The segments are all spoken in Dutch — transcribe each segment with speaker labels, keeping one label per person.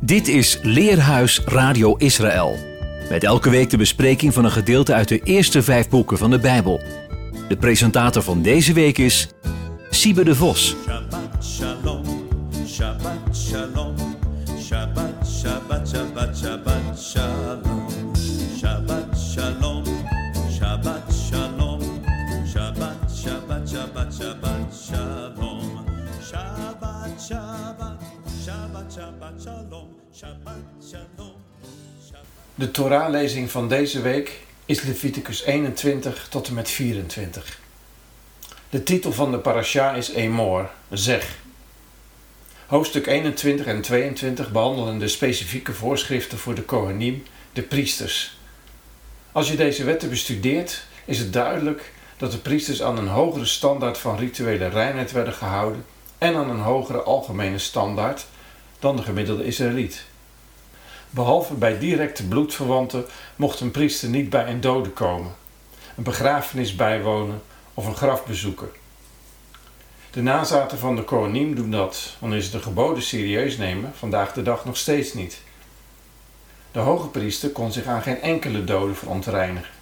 Speaker 1: Dit is Leerhuis Radio Israël. Met elke week de bespreking van een gedeelte uit de eerste vijf boeken van de Bijbel. De presentator van deze week is Siebe de Vos.
Speaker 2: De Torah-lezing van deze week is Leviticus 21 tot en met 24. De titel van de parasha is Emor, zeg. Hoofdstuk 21 en 22 behandelen de specifieke voorschriften voor de Kohanim, de priesters. Als je deze wetten bestudeert, is het duidelijk dat de priesters aan een hogere standaard van rituele reinheid werden gehouden en aan een hogere algemene standaard dan de gemiddelde Israëliet. Behalve bij directe bloedverwanten mocht een priester niet bij een dode komen, een begrafenis bijwonen of een graf bezoeken. De nazaten van de koning doen dat, wanneer ze de geboden serieus nemen, vandaag de dag nog steeds niet. De hoge priester kon zich aan geen enkele dode verontreinigen,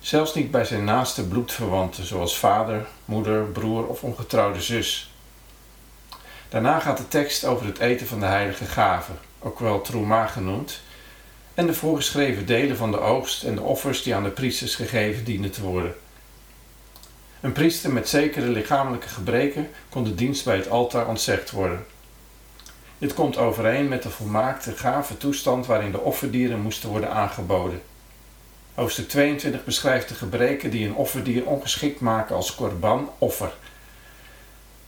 Speaker 2: zelfs niet bij zijn naaste bloedverwanten, zoals vader, moeder, broer of ongetrouwde zus. Daarna gaat de tekst over het eten van de heilige gaven, ook wel troema genoemd, en de voorgeschreven delen van de oogst en de offers die aan de priesters gegeven dienen te worden. Een priester met zekere lichamelijke gebreken kon de dienst bij het altaar ontzegd worden. Dit komt overeen met de volmaakte gave toestand waarin de offerdieren moesten worden aangeboden. Hoofdstuk 22 beschrijft de gebreken die een offerdier ongeschikt maken als korban offer.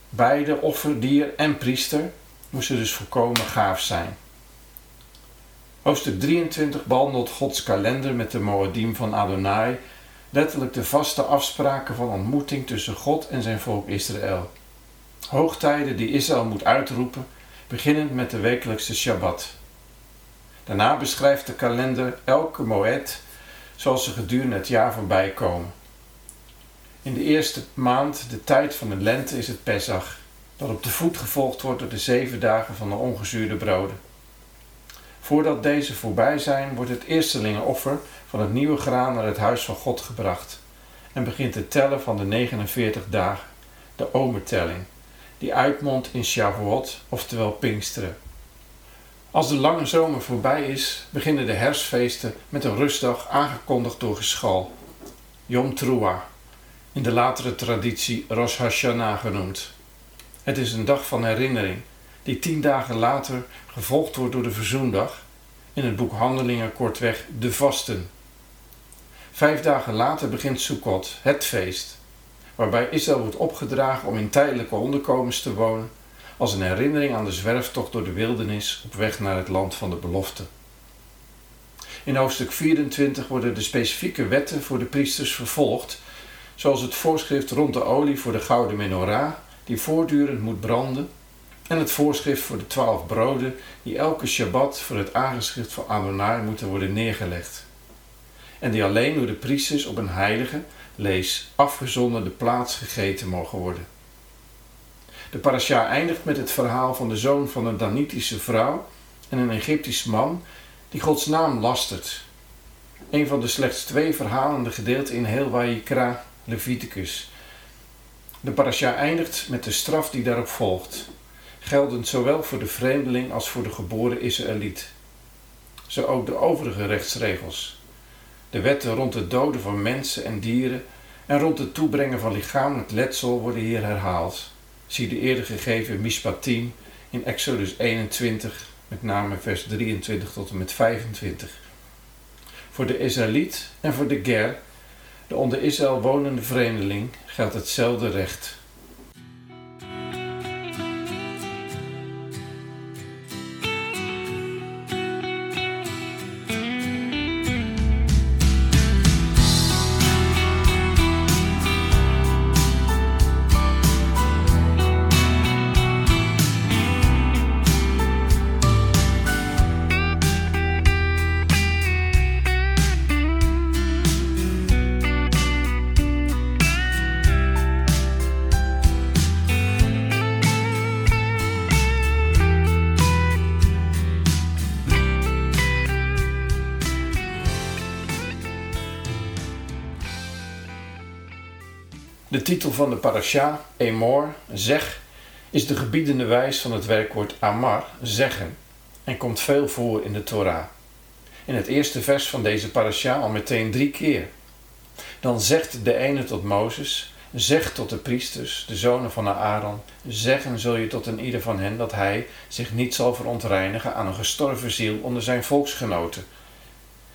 Speaker 2: Beide offerdier en priester moesten dus volkomen gaaf zijn. Hoofdstuk 23 behandelt Gods kalender met de Moedim van Adonai, letterlijk de vaste afspraken van ontmoeting tussen God en zijn volk Israël. Hoogtijden die Israël moet uitroepen, beginnend met de wekelijkse Shabbat. Daarna beschrijft de kalender elke moed zoals ze gedurende het jaar voorbij komen. In de eerste maand, de tijd van de lente, is het Pesach, dat op de voet gevolgd wordt door de zeven dagen van de ongezuurde broden. Voordat deze voorbij zijn, wordt het eerstelingenoffer van het nieuwe graan naar het huis van God gebracht en begint het tellen van de 49 dagen, de omertelling, die uitmondt in Shavuot, oftewel Pinksteren. Als de lange zomer voorbij is, beginnen de herfstfeesten met een rustdag aangekondigd door geschal, Yom Teruah, in de latere traditie Rosh Hashanah genoemd. Het is een dag van herinnering, die tien dagen later gevolgd wordt door de Verzoendag, in het boek Handelingen kortweg de Vasten. Vijf dagen later begint Sukkot, het feest, waarbij Israël wordt opgedragen om in tijdelijke onderkomens te wonen, als een herinnering aan de zwerftocht door de wildernis op weg naar het land van de belofte. In hoofdstuk 24 worden de specifieke wetten voor de priesters vervolgd, zoals het voorschrift rond de olie voor de gouden menorah, die voortdurend moet branden en het voorschrift voor de twaalf broden die elke Shabbat voor het aangeschrift van Adonai moeten worden neergelegd. En die alleen door de priesters op een heilige, lees, afgezonderde plaats gegeten mogen worden. De parasha eindigt met het verhaal van de zoon van een Danitische vrouw en een Egyptisch man die Gods naam lastert. Een van de slechts twee verhalende gedeelten in heel Wayikra, Leviticus. De parasha eindigt met de straf die daarop volgt geldend zowel voor de vreemdeling als voor de geboren Israëliet. Zo ook de overige rechtsregels. De wetten rond het doden van mensen en dieren en rond het toebrengen van lichamelijk letsel worden hier herhaald. Zie de eerder gegeven Mishpatim in Exodus 21, met name vers 23 tot en met 25. Voor de Israëliet en voor de Ger, de onder Israël wonende vreemdeling, geldt hetzelfde recht. Parasha, Emor, zeg, is de gebiedende wijs van het werkwoord amar, zeggen, en komt veel voor in de Torah. In het eerste vers van deze parasha al meteen drie keer. Dan zegt de ene tot Mozes, zeg tot de priesters, de zonen van Aaron, zeggen zul je tot een ieder van hen dat hij zich niet zal verontreinigen aan een gestorven ziel onder zijn volksgenoten.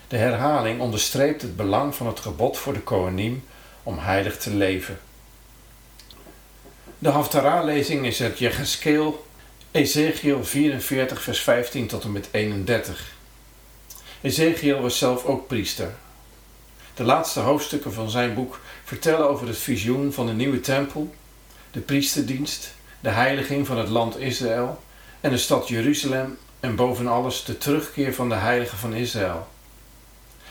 Speaker 2: De herhaling onderstreept het belang van het gebod voor de koning om heilig te leven. De Haftarah-lezing is uit Jecheskeel, Ezekiel 44, vers 15 tot en met 31. Ezekiel was zelf ook priester. De laatste hoofdstukken van zijn boek vertellen over het visioen van de nieuwe tempel, de priesterdienst, de heiliging van het land Israël en de stad Jeruzalem en boven alles de terugkeer van de heiligen van Israël.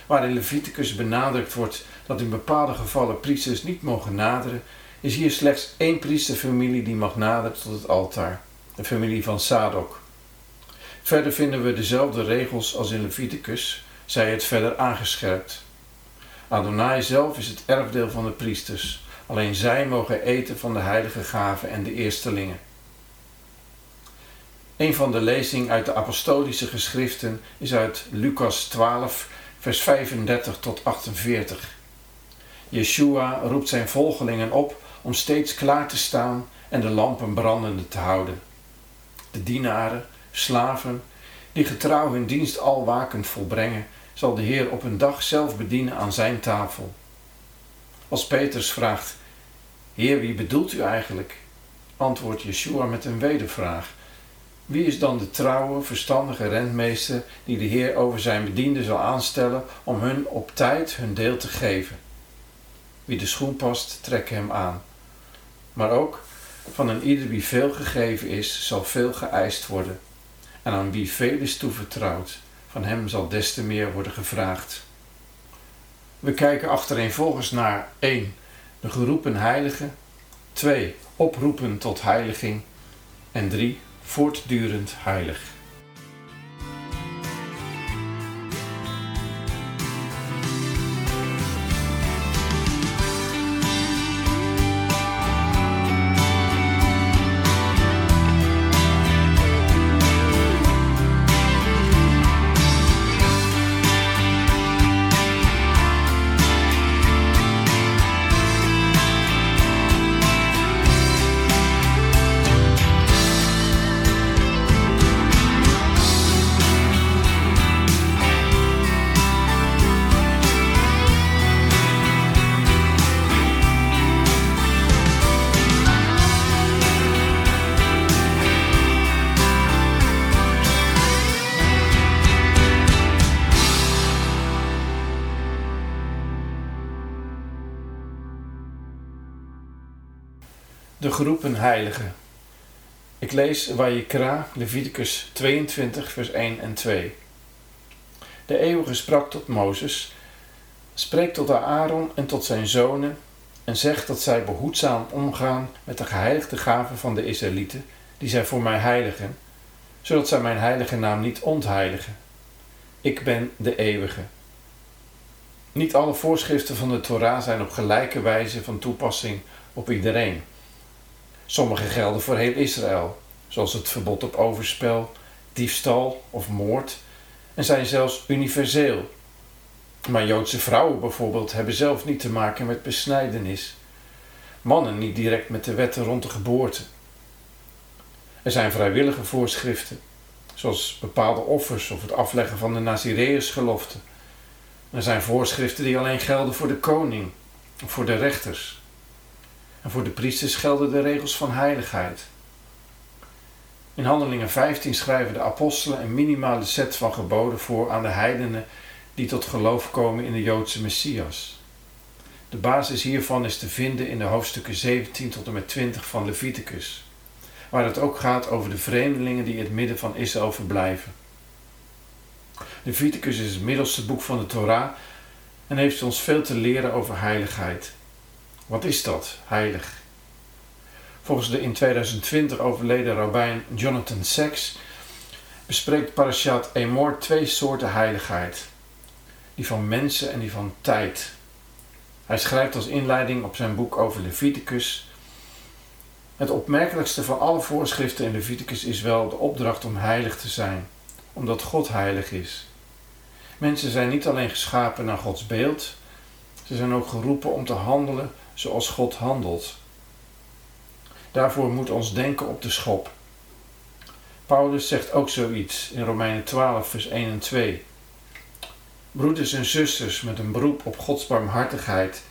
Speaker 2: Waar in Leviticus benadrukt wordt dat in bepaalde gevallen priesters niet mogen naderen, is hier slechts één priesterfamilie die mag naderen tot het altaar, de familie van Sadok. Verder vinden we dezelfde regels als in Leviticus, zij het verder aangescherpt. Adonai zelf is het erfdeel van de priesters, alleen zij mogen eten van de heilige gaven en de eerstelingen. Een van de lezingen uit de apostolische geschriften is uit Lucas 12, vers 35 tot 48. Yeshua roept zijn volgelingen op om steeds klaar te staan en de lampen brandende te houden. De dienaren, slaven, die getrouw hun dienst al wakend volbrengen, zal de Heer op een dag zelf bedienen aan zijn tafel. Als Petrus vraagt: Heer, wie bedoelt u eigenlijk? antwoordt Yeshua met een wedervraag. Wie is dan de trouwe, verstandige rentmeester die de Heer over zijn bedienden zal aanstellen om hun op tijd hun deel te geven? Wie de schoen past, trek hem aan. Maar ook van een ieder wie veel gegeven is, zal veel geëist worden. En aan wie veel is toevertrouwd, van hem zal des te meer worden gevraagd. We kijken achtereenvolgens naar 1. De geroepen heilige, 2. Oproepen tot heiliging en 3. Voortdurend heilig. Geroepen heiligen. Ik lees Wajekra, Leviticus 22, vers 1 en 2. De eeuwige sprak tot Mozes, spreek tot Aaron en tot zijn zonen en zeg dat zij behoedzaam omgaan met de geheiligde gaven van de Israëlieten, die zij voor mij heiligen, zodat zij mijn heilige naam niet ontheiligen. Ik ben de eeuwige. Niet alle voorschriften van de Torah zijn op gelijke wijze van toepassing op iedereen. Sommige gelden voor heel Israël, zoals het verbod op overspel, diefstal of moord, en zijn zelfs universeel. Maar Joodse vrouwen bijvoorbeeld hebben zelf niet te maken met besnijdenis. Mannen niet direct met de wetten rond de geboorte. Er zijn vrijwillige voorschriften, zoals bepaalde offers of het afleggen van de Nazireërsgelofte. Er zijn voorschriften die alleen gelden voor de koning of voor de rechters. En voor de priesters gelden de regels van heiligheid. In Handelingen 15 schrijven de apostelen een minimale set van geboden voor aan de heidenen die tot geloof komen in de Joodse Messias. De basis hiervan is te vinden in de hoofdstukken 17 tot en met 20 van Leviticus, waar het ook gaat over de vreemdelingen die in het midden van Israël verblijven. Leviticus is het middelste boek van de Torah en heeft ons veel te leren over heiligheid. Wat is dat, heilig? Volgens de in 2020 overleden rabbijn Jonathan Sacks bespreekt Parashat Emor twee soorten heiligheid. Die van mensen en die van tijd. Hij schrijft als inleiding op zijn boek over Leviticus. Het opmerkelijkste van alle voorschriften in Leviticus is wel de opdracht om heilig te zijn, omdat God heilig is. Mensen zijn niet alleen geschapen naar Gods beeld, ze zijn ook geroepen om te handelen zoals God handelt. Daarvoor moet ons denken op de schop. Paulus zegt ook zoiets in Romeinen 12, vers 1 en 2. Broeders en zusters, met een beroep op Gods barmhartigheid,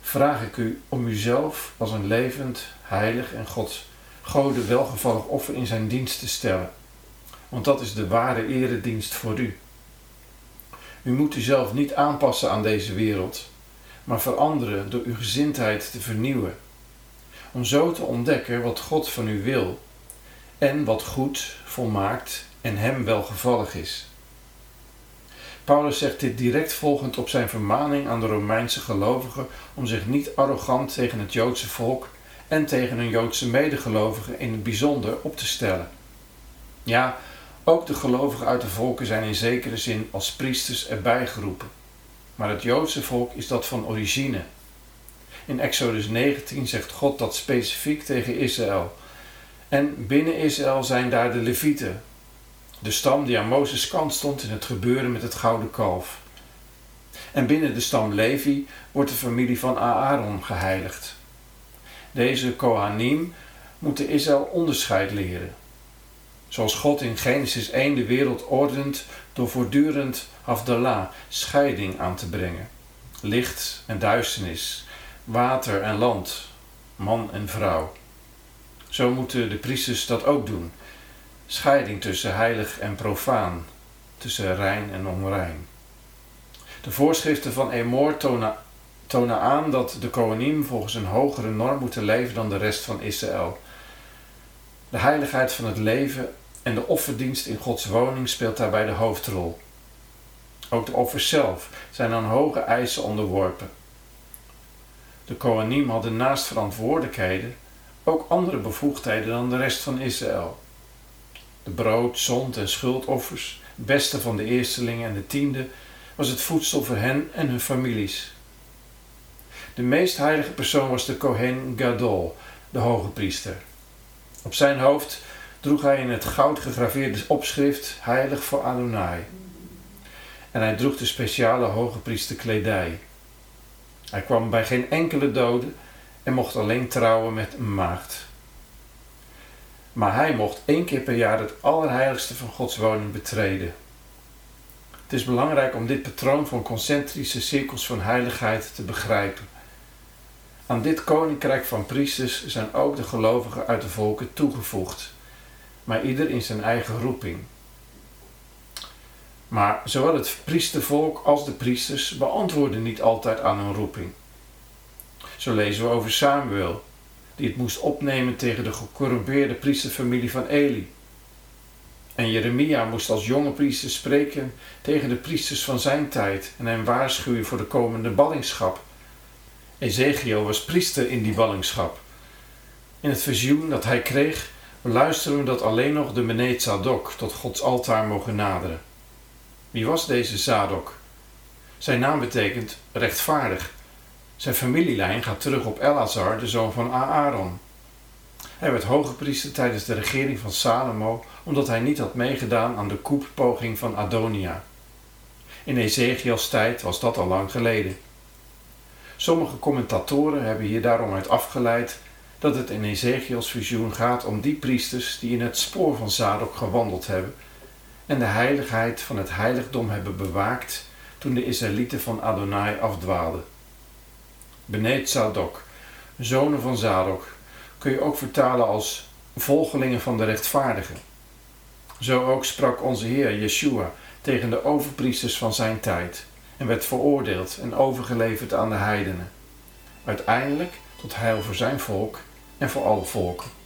Speaker 2: vraag ik u om uzelf als een levend, heilig en Gods Gode welgevallig offer in zijn dienst te stellen. Want dat is de ware eredienst voor u. U moet uzelf niet aanpassen aan deze wereld, maar veranderen door uw gezindheid te vernieuwen. Om zo te ontdekken wat God van u wil en wat goed, volmaakt en hem welgevallig is. Paulus zegt dit direct volgend op zijn vermaning aan de Romeinse gelovigen om zich niet arrogant tegen het Joodse volk en tegen hun Joodse medegelovigen in het bijzonder op te stellen. Ja, ook de gelovigen uit de volken zijn in zekere zin als priesters erbij geroepen. Maar het Joodse volk is dat van origine. In Exodus 19 zegt God dat specifiek tegen Israël. En binnen Israël zijn daar de Levieten, de stam die aan Mozes kant stond in het gebeuren met het gouden kalf. En binnen de stam Levi wordt de familie van Aaron geheiligd. Deze Kohanim moeten Israël onderscheid leren. Zoals God in Genesis 1 de wereld ordent door voortdurend Havdalah, scheiding aan te brengen. Licht en duisternis, water en land, man en vrouw. Zo moeten de priesters dat ook doen. Scheiding tussen heilig en profaan, tussen rein en onrein. De voorschriften van Emor tonen, tonen aan dat de Kohanim volgens een hogere norm moeten leven dan de rest van Israël. De heiligheid van het leven en de offerdienst in Gods woning speelt daarbij de hoofdrol. Ook de offers zelf zijn aan hoge eisen onderworpen. De Kohanim hadden naast verantwoordelijkheden ook andere bevoegdheden dan de rest van Israël. De brood, zond en schuldoffers, beste van de eerstelingen en de tiende, was het voedsel voor hen en hun families. De meest heilige persoon was de Kohen Gadol, de hoge priester. Op zijn hoofd droeg hij in het goud gegraveerde opschrift Heilig voor Adonai. En hij droeg de speciale hoge priesterkledij. Hij kwam bij geen enkele dode en mocht alleen trouwen met een maagd. Maar hij mocht één keer per jaar het allerheiligste van Gods woning betreden. Het is belangrijk om dit patroon van concentrische cirkels van heiligheid te begrijpen. Aan dit koninkrijk van priesters zijn ook de gelovigen uit de volken toegevoegd, maar ieder in zijn eigen roeping. Maar zowel het priestervolk als de priesters beantwoorden niet altijd aan hun roeping. Zo lezen we over Samuel, die het moest opnemen tegen de gecorrumpeerde priesterfamilie van Eli. En Jeremia moest als jonge priester spreken tegen de priesters van zijn tijd en hen waarschuwen voor de komende ballingschap. Ezekiel was priester in die ballingschap. In het visioen dat hij kreeg, we dat alleen nog de Beneet Zadok tot Gods altaar mogen naderen. Wie was deze Zadok? Zijn naam betekent rechtvaardig. Zijn familielijn gaat terug op Elazar, de zoon van Aaron. Hij werd hoge priester tijdens de regering van Salomo, omdat hij niet had meegedaan aan de koeppoging van Adonia. In Ezekiels tijd was dat al lang geleden. Sommige commentatoren hebben hier daarom uit afgeleid dat het in Ezekiels visioen gaat om die priesters die in het spoor van Zadok gewandeld hebben en de heiligheid van het heiligdom hebben bewaakt toen de Israëlieten van Adonai afdwaalden. Beneet Zadok, zonen van Zadok, kun je ook vertalen als volgelingen van de rechtvaardigen. Zo ook sprak onze Heer Yeshua tegen de overpriesters van zijn tijd en werd veroordeeld en overgeleverd aan de heidenen. Uiteindelijk tot heil voor zijn volk en voor alle volken.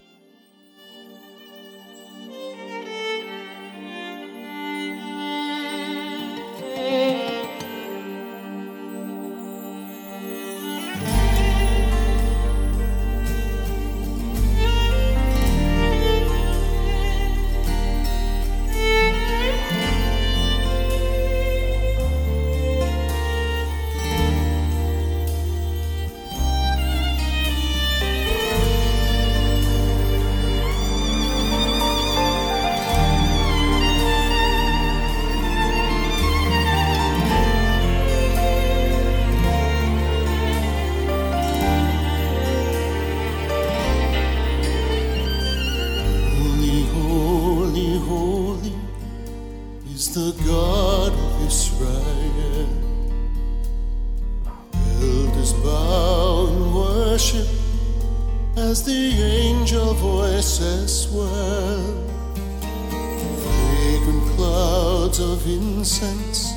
Speaker 3: Of incense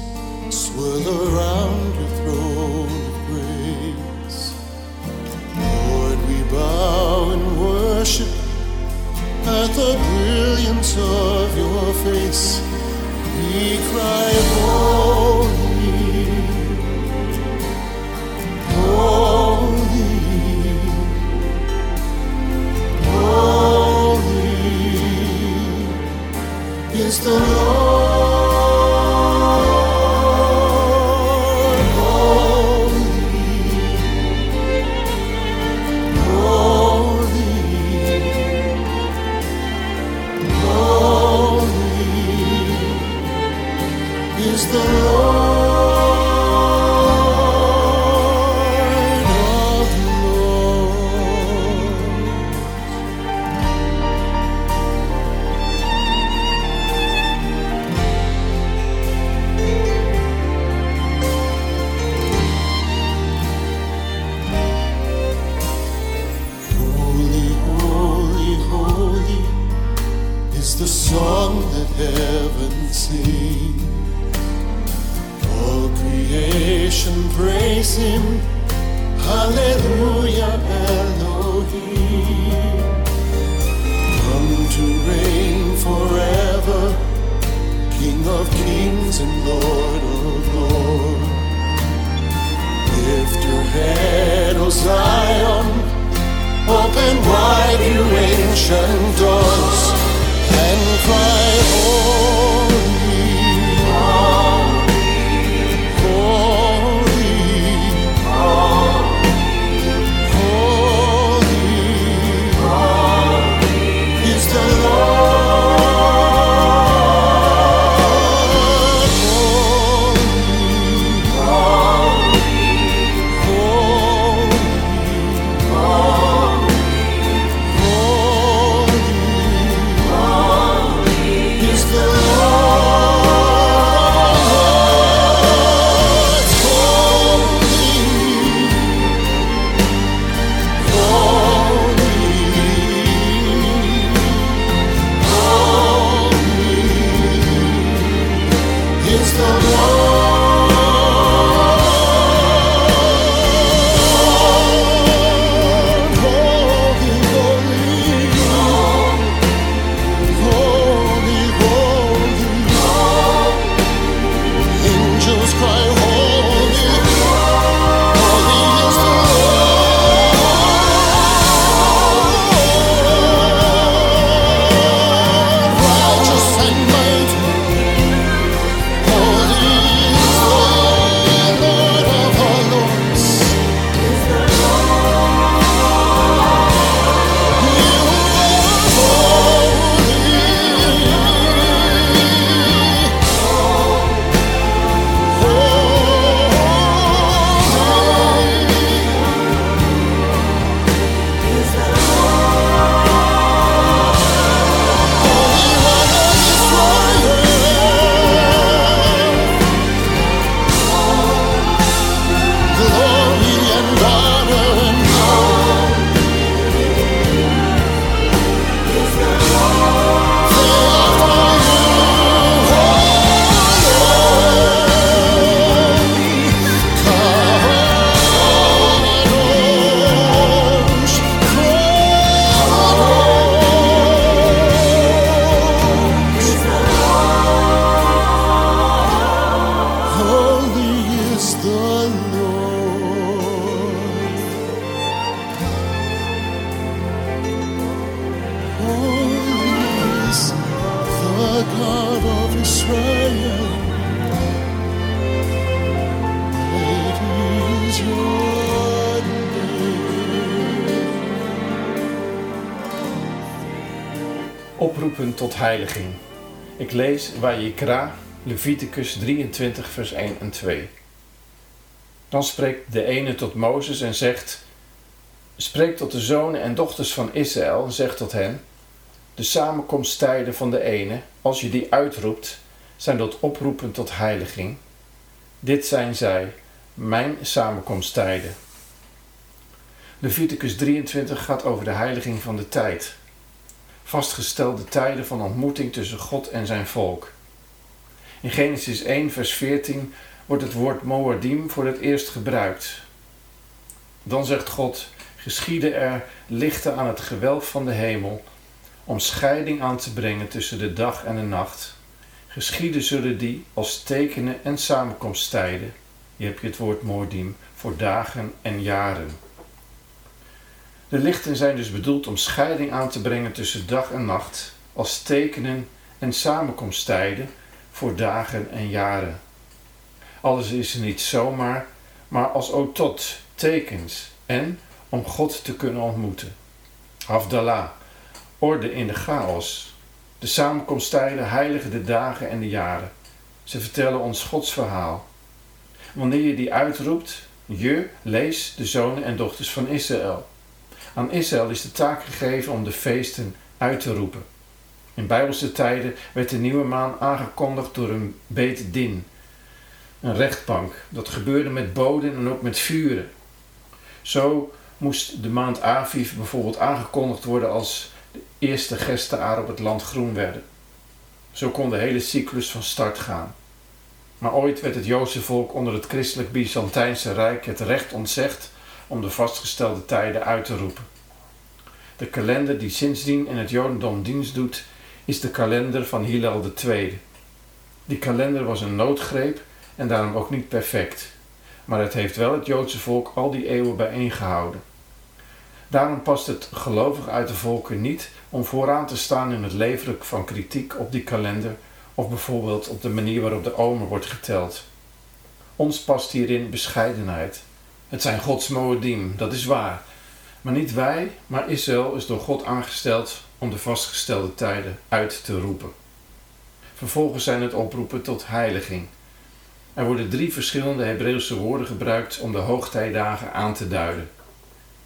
Speaker 3: swirl around your throne of grace. Lord, we bow in worship at the brilliance of your face. We cry, creation praise Him. Hallelujah, Elohim. Come to reign forever, King of kings and Lord of lords. Lift your head, O Zion. Open wide you ancient doors and cry holy,
Speaker 2: Ik lees Wajikra, Leviticus 23, vers 1 en 2. Dan spreekt de ene tot Mozes en zegt: Spreek tot de zonen en dochters van Israël en zeg tot hen: De samenkomsttijden van de ene, als je die uitroept, zijn tot oproepen tot heiliging. Dit zijn zij, mijn samenkomsttijden. Leviticus 23 gaat over de heiliging van de tijd. Vastgestelde tijden van ontmoeting tussen God en zijn volk. In Genesis 1, vers 14 wordt het woord Moadim voor het eerst gebruikt. Dan zegt God: Geschieden er lichten aan het gewelf van de hemel, om scheiding aan te brengen tussen de dag en de nacht. Geschieden zullen die als tekenen en samenkomsttijden, hier heb je het woord Moadim, voor dagen en jaren. De lichten zijn dus bedoeld om scheiding aan te brengen tussen dag en nacht, als tekenen en samenkomsttijden voor dagen en jaren. Alles is niet zomaar, maar als tot tekens en om God te kunnen ontmoeten. Havdalah, orde in de chaos. De samenkomsttijden heiligen de dagen en de jaren. Ze vertellen ons Gods verhaal. Wanneer je die uitroept, je lees de zonen en dochters van Israël. Aan Israël is de taak gegeven om de feesten uit te roepen. In bijbelse tijden werd de nieuwe maan aangekondigd door een beet din, een rechtbank. Dat gebeurde met boden en ook met vuren. Zo moest de maand Aviv bijvoorbeeld aangekondigd worden als de eerste gestaar op het land groen werden. Zo kon de hele cyclus van start gaan. Maar ooit werd het Joodse volk onder het christelijk Byzantijnse Rijk het recht ontzegd om de vastgestelde tijden uit te roepen. De kalender die sindsdien in het Jodendom dienst doet, is de kalender van Hillel II. Die kalender was een noodgreep en daarom ook niet perfect, maar het heeft wel het Joodse volk al die eeuwen bijeengehouden. Daarom past het gelovig uit de volken niet om vooraan te staan in het leveren van kritiek op die kalender of bijvoorbeeld op de manier waarop de omer wordt geteld. Ons past hierin bescheidenheid. Het zijn Gods moedim, dat is waar. Maar niet wij, maar Israël is door God aangesteld om de vastgestelde tijden uit te roepen. Vervolgens zijn het oproepen tot heiliging. Er worden drie verschillende Hebreeuwse woorden gebruikt om de hoogtijdagen aan te duiden.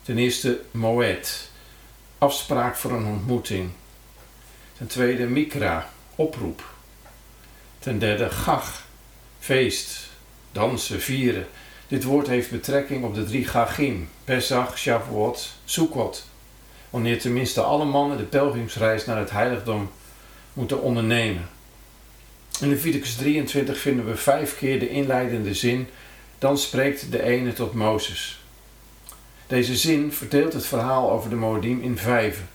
Speaker 2: Ten eerste moed, afspraak voor een ontmoeting. Ten tweede mikra, oproep. Ten derde gach, feest, dansen, vieren. Dit woord heeft betrekking op de drie gachim, Pesach, Shavuot, Sukkot. Wanneer tenminste alle mannen de pelgrimsreis naar het heiligdom moeten ondernemen. In Leviticus 23 vinden we vijf keer de inleidende zin, dan spreekt de ene tot Mozes. Deze zin verdeelt het verhaal over de Moedim in vijven.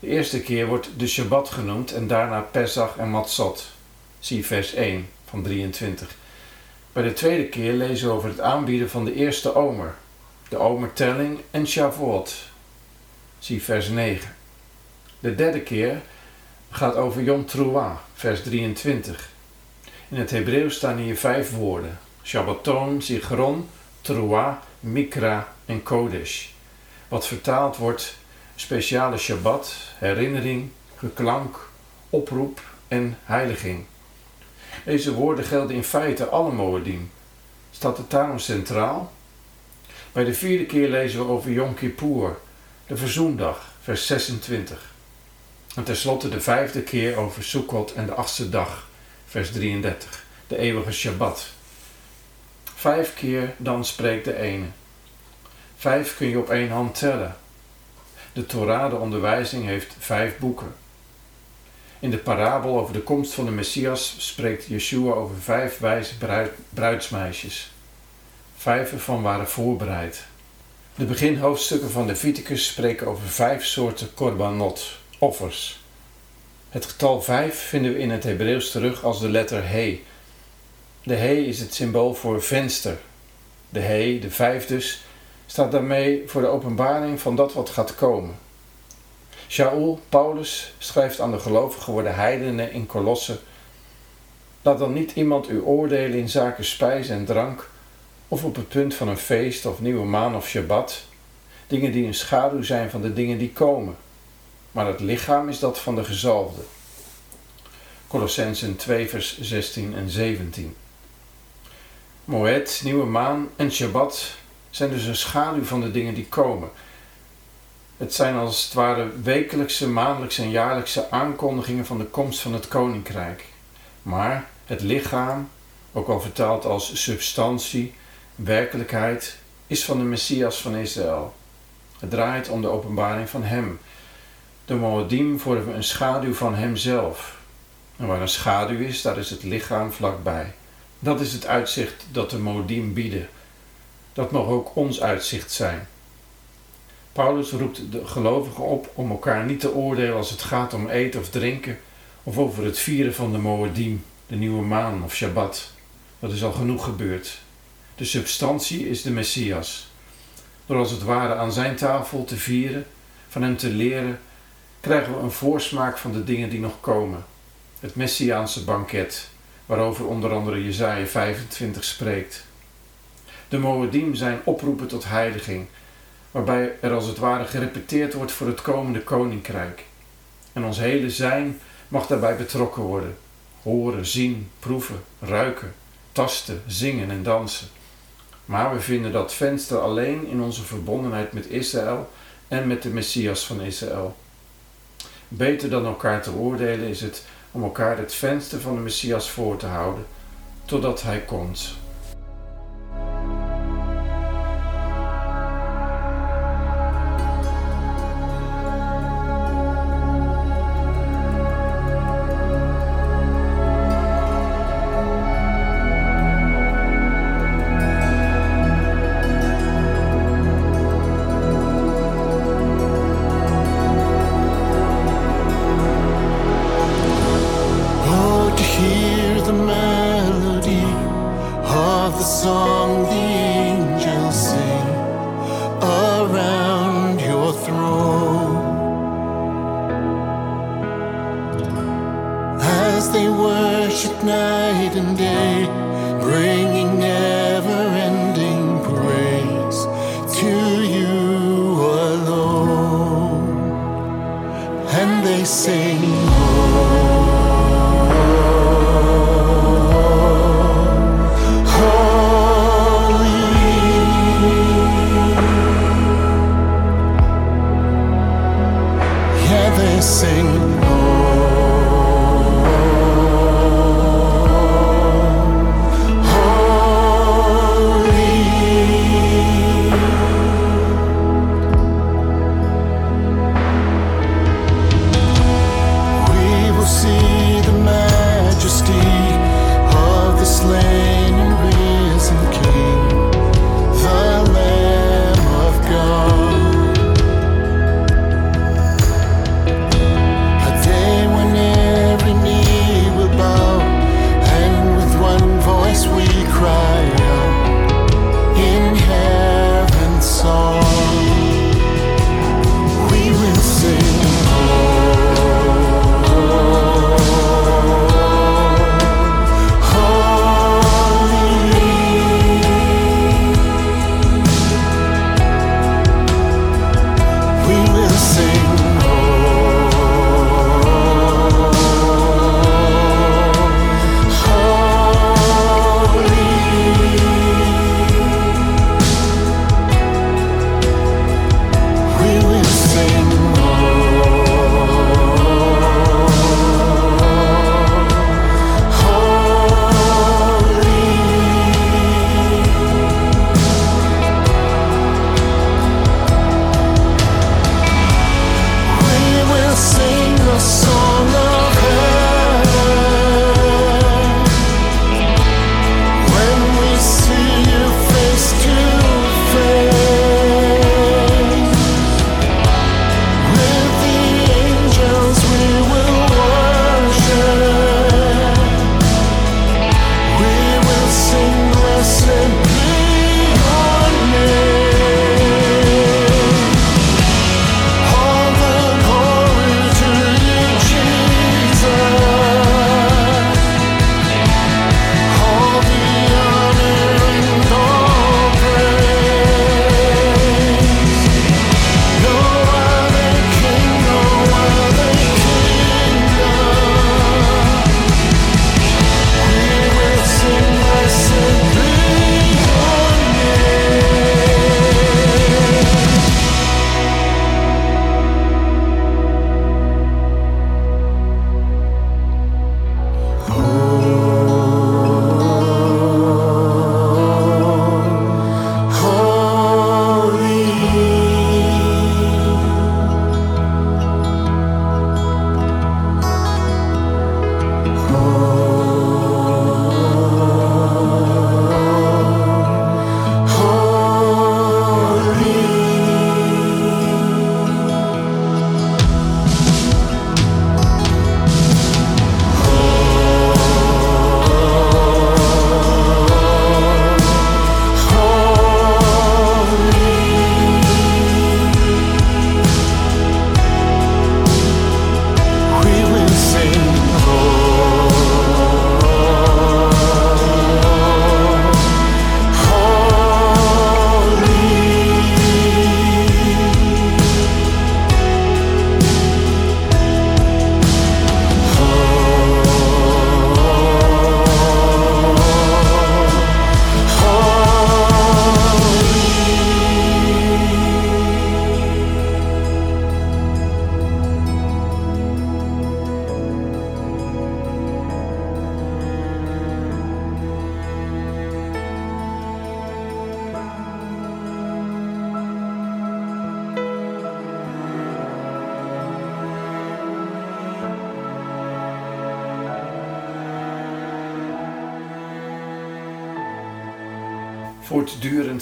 Speaker 2: De eerste keer wordt de Shabbat genoemd en daarna Pesach en Matzot. Zie vers 1 van 23. Bij de tweede keer lezen we over het aanbieden van de eerste omer, de omertelling en Shavuot. Zie vers 9. De derde keer gaat over Yom Teruah, vers 23. In het Hebreeuws staan hier vijf woorden. Shabbaton, Zigron, Teruah, Mikra en Kodesh. Wat vertaald wordt speciale Shabbat, herinnering, geklank, oproep en heiliging. Deze woorden gelden in feite alle Moedim. Staat het daarom centraal? Bij de vierde keer lezen we over Yom Kippur, de verzoendag, vers 26. En tenslotte de vijfde keer over Sukkot en de achtste dag, vers 33, de eeuwige Shabbat. Vijf keer dan spreekt de ene. Vijf kun je op één hand tellen. De Torah, de onderwijzing, heeft vijf boeken. In de parabel over de komst van de Messias spreekt Yeshua over vijf wijze bruidsmeisjes. Vijf ervan waren voorbereid. De beginhoofdstukken van de Viticus spreken over vijf soorten korbanot, offers. Het getal vijf vinden we in het Hebreeuws terug als de letter he. De he is het symbool voor venster. De he, de vijf dus, staat daarmee voor de openbaring van dat wat gaat komen. Shaul, Paulus, schrijft aan de gelovig geworden heidenen in Kolossen: Laat dan niet iemand u oordelen in zaken spijs en drank, of op het punt van een feest of nieuwe maan of Shabbat, dingen die een schaduw zijn van de dingen die komen. Maar het lichaam is dat van de gezalfde. Colossensen 2, vers 16 en 17. Moed, nieuwe maan en Shabbat zijn dus een schaduw van de dingen die komen. Het zijn als het ware wekelijkse, maandelijkse en jaarlijkse aankondigingen van de komst van het koninkrijk. Maar het lichaam, ook al vertaald als substantie, werkelijkheid, is van de Messias van Israël. Het draait om de openbaring van Hem. De Moedim vormen een schaduw van Hemzelf. En waar een schaduw is, daar is het lichaam vlakbij. Dat is het uitzicht dat de Moedim bieden. Dat mag ook ons uitzicht zijn. Paulus roept de gelovigen op om elkaar niet te oordelen als het gaat om eten of drinken of over het vieren van de Moedim, de nieuwe maan of Shabbat. Dat is al genoeg gebeurd. De substantie is de Messias. Door als het ware aan zijn tafel te vieren, van hem te leren, krijgen we een voorsmaak van de dingen die nog komen. Het Messiaanse banket, waarover onder andere Jesaja 25 spreekt. De Moedim zijn oproepen tot heiliging, waarbij er als het ware gerepeteerd wordt voor het komende koninkrijk. En ons hele zijn mag daarbij betrokken worden. Horen, zien, proeven, ruiken, tasten, zingen en dansen. Maar we vinden dat venster alleen in onze verbondenheid met Israël en met de Messias van Israël. Beter dan elkaar te oordelen is het om elkaar het venster van de Messias voor te houden, totdat Hij komt.
Speaker 3: Night and day, bringing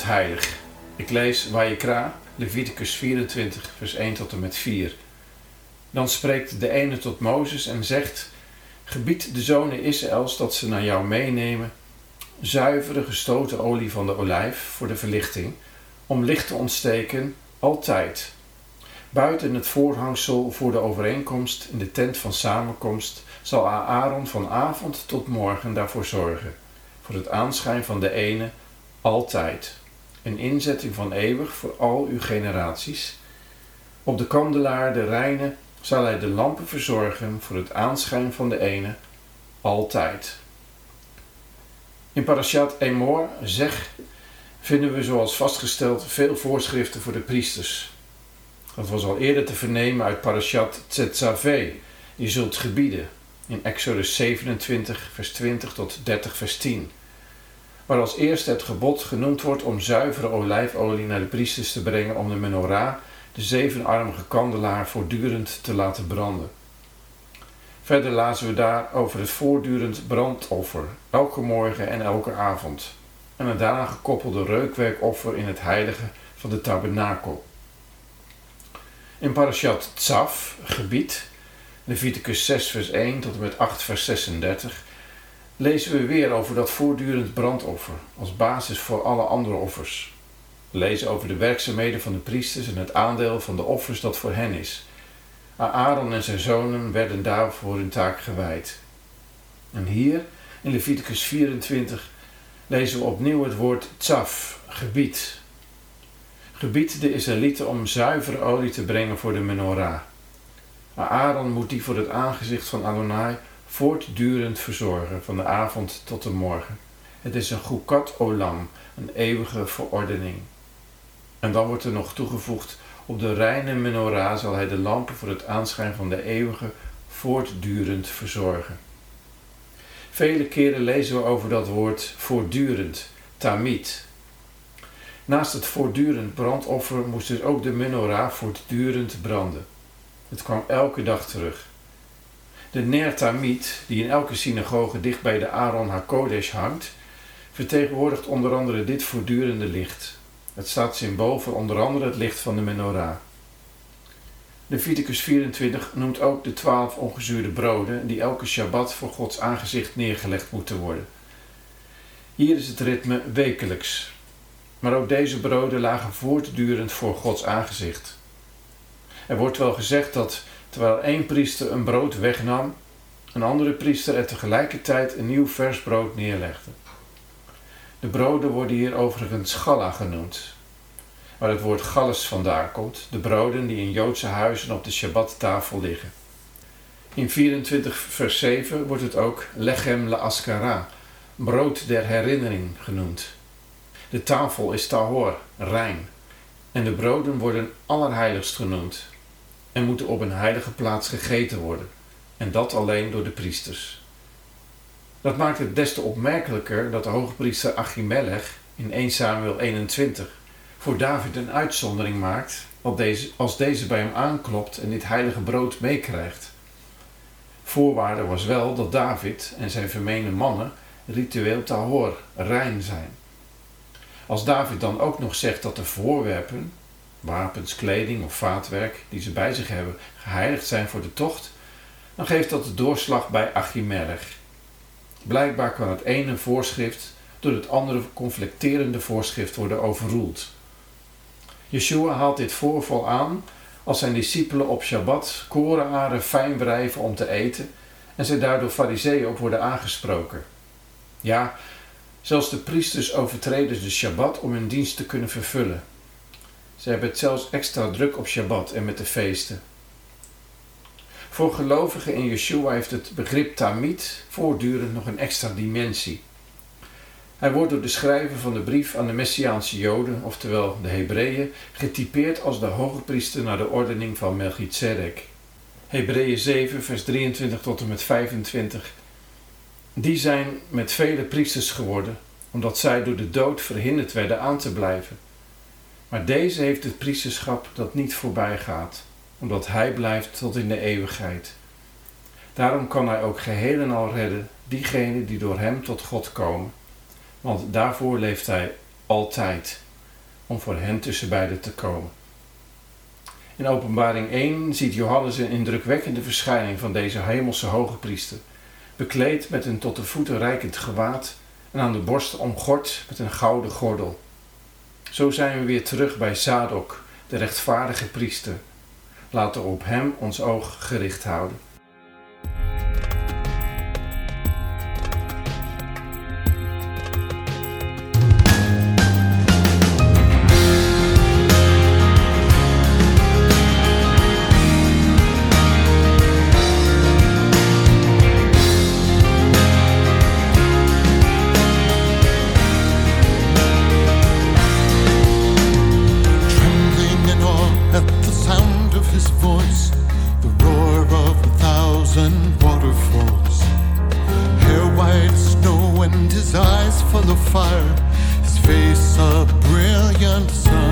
Speaker 2: Heilig. Ik lees Wajekra, Leviticus 24, vers 1 tot en met 4. Dan spreekt de ene tot Mozes en zegt: Gebied de zonen Israëls dat ze naar jou meenemen zuivere gestoten olie van de olijf voor de verlichting, om licht te ontsteken altijd. Buiten het voorhangsel voor de overeenkomst in de tent van samenkomst zal Aaron van avond tot morgen daarvoor zorgen, voor het aanschijn van de ene altijd. Een inzetting van eeuwig voor al uw generaties. Op de kandelaar, de reine, zal hij de lampen verzorgen voor het aanschijn van de ene altijd. In Parashat Emor, zeg, vinden we zoals vastgesteld veel voorschriften voor de priesters. Dat was al eerder te vernemen uit Parashat Tzetzaveh, je zult gebieden, in Exodus 27, vers 20 tot 30, vers 10. Waar als eerste het gebod genoemd wordt om zuivere olijfolie naar de priesters te brengen om de menorah, de zevenarmige kandelaar, voortdurend te laten branden. Verder lazen we daar over het voortdurend brandoffer, elke morgen en elke avond. En het daaraan gekoppelde reukwerkoffer in het heilige van de tabernakel. In Parashat Tzaf, gebied, Leviticus 6 vers 1 tot en met 8 vers 36, lezen we weer over dat voortdurend brandoffer als basis voor alle andere offers. We lezen over de werkzaamheden van de priesters en het aandeel van de offers dat voor hen is Aaron en zijn zonen werden daarvoor hun taak gewijd. En hier, in Leviticus 24, lezen we opnieuw het woord tsaf, gebied. Gebied de Israëlieten om zuivere olie te brengen voor de menorah. Aaron moet die voor het aangezicht van Adonai voortdurend verzorgen, van de avond tot de morgen. Het is een gukat olam, een eeuwige verordening. En dan wordt er nog toegevoegd op de reine menorah zal hij de lampen voor het aanschijn van de eeuwige voortdurend verzorgen. Vele keren lezen we over dat woord voortdurend, tamid. Naast het voortdurend brandoffer moest dus ook de menorah voortdurend branden. Het kwam elke dag terug. De Ner die in elke synagoge dicht bij de Aaron HaKodesh hangt, vertegenwoordigt onder andere dit voortdurende licht. Het staat symbool voor onder andere het licht van de menorah. Leviticus 24 noemt ook de twaalf ongezuurde broden die elke Shabbat voor Gods aangezicht neergelegd moeten worden. Hier is het ritme wekelijks. Maar ook deze broden lagen voortdurend voor Gods aangezicht. Er wordt wel gezegd dat terwijl één priester een brood wegnam, een andere priester er tegelijkertijd een nieuw vers brood neerlegde. De broden worden hier overigens galla genoemd, waar het woord galles vandaan komt, de broden die in Joodse huizen op de Shabbattafel liggen. In 24 vers 7 wordt het ook lechem la askara, brood der herinnering genoemd. De tafel is tahor, rein, en de broden worden allerheiligst genoemd en moeten op een heilige plaats gegeten worden, en dat alleen door de priesters. Dat maakt het des te opmerkelijker dat de hoogpriester Achimelech in 1 Samuel 21 voor David een uitzondering maakt als deze bij hem aanklopt en dit heilige brood meekrijgt. Voorwaarde was wel dat David en zijn vermeende mannen ritueel tahor, rein zijn. Als David dan ook nog zegt dat de voorwerpen, wapens, kleding of vaatwerk die ze bij zich hebben, geheiligd zijn voor de tocht, dan geeft dat de doorslag bij Achimelech. Blijkbaar kan het ene voorschrift door het andere conflicterende voorschrift worden overroeld. Yeshua haalt dit voorval aan als zijn discipelen op Shabbat korenaren fijn wrijven om te eten en zij daardoor fariseeën ook worden aangesproken. Ja, zelfs de priesters overtreden de Shabbat om hun dienst te kunnen vervullen. Ze hebben het zelfs extra druk op Shabbat en met de feesten. Voor gelovigen in Yeshua heeft het begrip Tamid voortdurend nog een extra dimensie. Hij wordt door de schrijver van de brief aan de Messiaanse Joden, oftewel de Hebreeën, getypeerd als de hoge priester naar de ordening van Melchizedek. Hebreeën 7, vers 23 tot en met 25. Die zijn met vele priesters geworden, omdat zij door de dood verhinderd werden aan te blijven. Maar deze heeft het priesterschap dat niet voorbij gaat omdat Hij blijft tot in de eeuwigheid. Daarom kan Hij ook geheel en al redden diegenen die door Hem tot God komen, want daarvoor leeft Hij altijd, om voor hen tussen beiden te komen. In Openbaring 1 ziet Johannes een indrukwekkende verschijning van deze hemelse hoge priester, bekleed met een tot de voeten reikend gewaad en aan de borst omgord met een gouden gordel. Zo zijn we weer terug bij Zadok, de rechtvaardige priester. Laten we op hem ons oog gericht houden.
Speaker 3: His eyes full of fire, his face a brilliant sun.